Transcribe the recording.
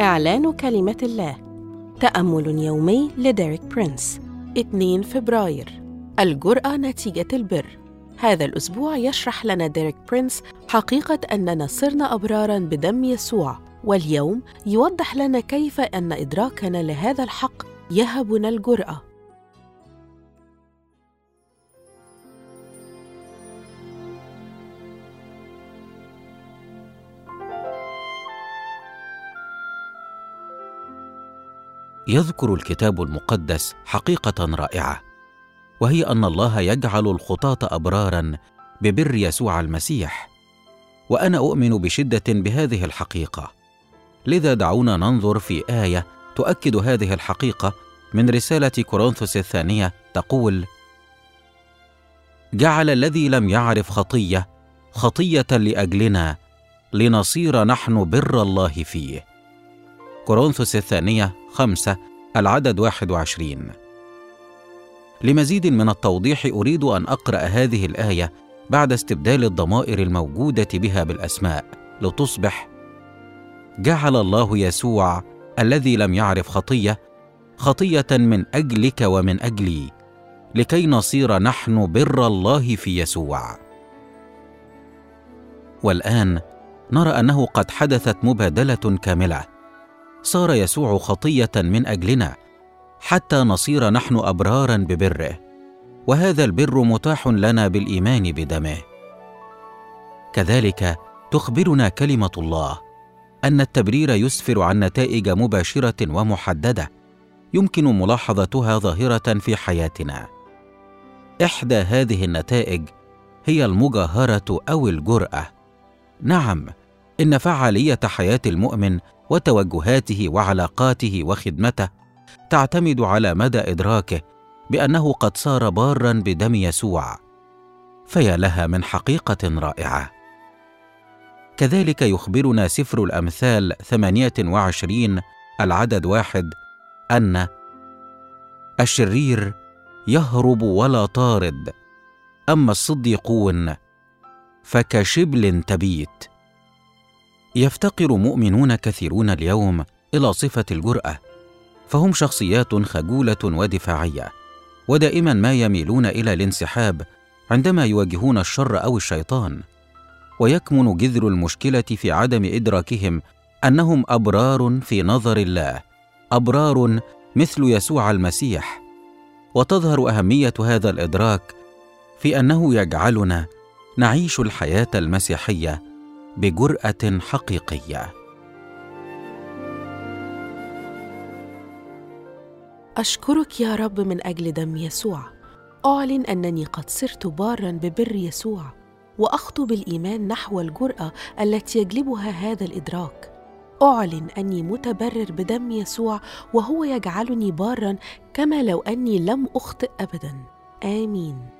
إعلان كلمة الله. تأمل يومي لديريك برينس. 2 فبراير. الجرأة نتيجة البر. هذا الأسبوع يشرح لنا ديريك برينس حقيقة أننا صرنا أبرارا بدم يسوع. واليوم يوضح لنا كيف أن إدراكنا لهذا الحق يهبنا الجرأة. يذكر الكتاب المقدس حقيقة رائعة وهي أن الله يجعل الخطاة أبرارا ببر يسوع المسيح وأنا أؤمن بشدة بهذه الحقيقة. لذا دعونا ننظر في آية تؤكد هذه الحقيقة من رسالة كورنثوس الثانية تقول جعل الذي لم يعرف خطية خطية لأجلنا لنصير نحن بر الله فيه. كورنثوس الثانية خمسة العدد واحد وعشرين. لمزيد من التوضيح أريد أن أقرأ هذه الآية بعد استبدال الضمائر الموجودة بها بالأسماء لتصبح جعل الله يسوع الذي لم يعرف خطية خطية من أجلك ومن أجلي لكي نصير نحن بر الله في يسوع. والآن نرى أنه قد حدثت مبادلة كاملة صار يسوع خطية من أجلنا حتى نصير نحن أبرارا ببره وهذا البر متاح لنا بالإيمان بدمه. كذلك تخبرنا كلمة الله أن التبرير يسفر عن نتائج مباشرة ومحددة يمكن ملاحظتها ظاهرة في حياتنا. إحدى هذه النتائج هي المجاهرة أو الجرأة. نعم إن فعالية حياة المؤمن وتوجهاته وعلاقاته وخدمته تعتمد على مدى إدراكه بأنه قد صار بارا بدم يسوع. فيا لها من حقيقة رائعة. كذلك يخبرنا سفر الأمثال ثمانية وعشرين العدد واحد أن الشرير يهرب ولا طارد أما الصديقون فكشبل تبيت. يفتقر مؤمنون كثيرون اليوم إلى صفة الجرأة فهم شخصيات خجولة ودفاعية ودائما ما يميلون إلى الانسحاب عندما يواجهون الشر أو الشيطان. ويكمن جذر المشكلة في عدم إدراكهم أنهم أبرار في نظر الله أبرار مثل يسوع المسيح. وتظهر أهمية هذا الإدراك في أنه يجعلنا نعيش الحياة المسيحية بجرأة حقيقية. أشكرك يا رب من أجل دم يسوع. أعلن أنني قد صرت بارا ببر يسوع وأخطو بالإيمان نحو الجرأة التي يجلبها هذا الإدراك. أعلن أني متبرر بدم يسوع وهو يجعلني بارا كما لو أني لم أخطئ أبدا. آمين.